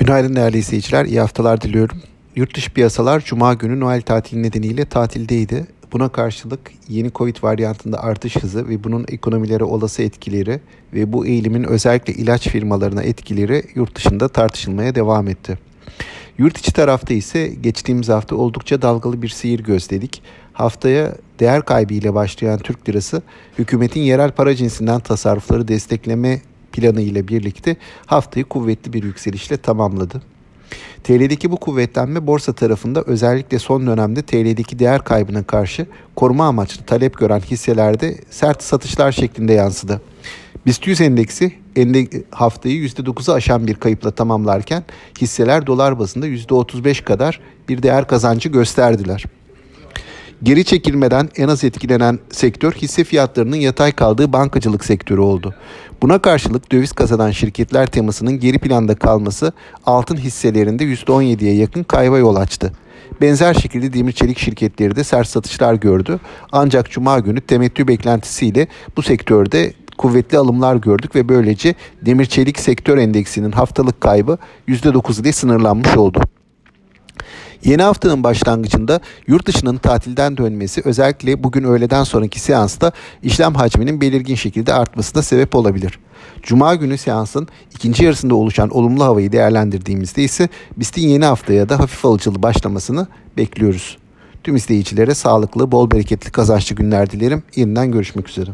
Günaydın değerli izleyiciler, iyi haftalar diliyorum. Yurt dışı piyasalar Cuma günü Noel tatili nedeniyle tatildeydi. Buna karşılık yeni Covid varyantında artış hızı ve bunun ekonomilere olası etkileri ve bu eğilimin özellikle ilaç firmalarına etkileri yurt dışında tartışılmaya devam etti. Yurt içi tarafta ise geçtiğimiz hafta oldukça dalgalı bir seyir gözledik. Haftaya değer kaybı ile başlayan Türk lirası hükümetin yerel para cinsinden tasarrufları destekleme planı ile birlikte haftayı kuvvetli bir yükselişle tamamladı. TL'deki bu kuvvetlenme borsa tarafında özellikle son dönemde TL'deki değer kaybına karşı koruma amaçlı talep gören hisselerde sert satışlar şeklinde yansıdı. BIST 100 endeksi haftayı %9'u aşan bir kayıpla tamamlarken hisseler dolar bazında %35 kadar bir değer kazancı gösterdiler. Geri çekilmeden en az etkilenen sektör hisse fiyatlarının yatay kaldığı bankacılık sektörü oldu. Buna karşılık döviz kazanan şirketler temasının geri planda kalması altın hisselerinde %17'ye yakın kayba yol açtı. Benzer şekilde demir çelik şirketleri de sert satışlar gördü. Ancak cuma günü temettü beklentisiyle bu sektörde kuvvetli alımlar gördük ve böylece demir çelik sektör endeksinin haftalık kaybı %9 ile sınırlanmış oldu. Yeni haftanın başlangıcında yurt dışının tatilden dönmesi özellikle bugün öğleden sonraki seansta işlem hacminin belirgin şekilde artmasına sebep olabilir. Cuma günü seansın ikinci yarısında oluşan olumlu havayı değerlendirdiğimizde ise BIST'in yeni haftaya da hafif alıcılı başlamasını bekliyoruz. Tüm izleyicilere sağlıklı, bol bereketli, kazançlı günler dilerim. Yeniden görüşmek üzere.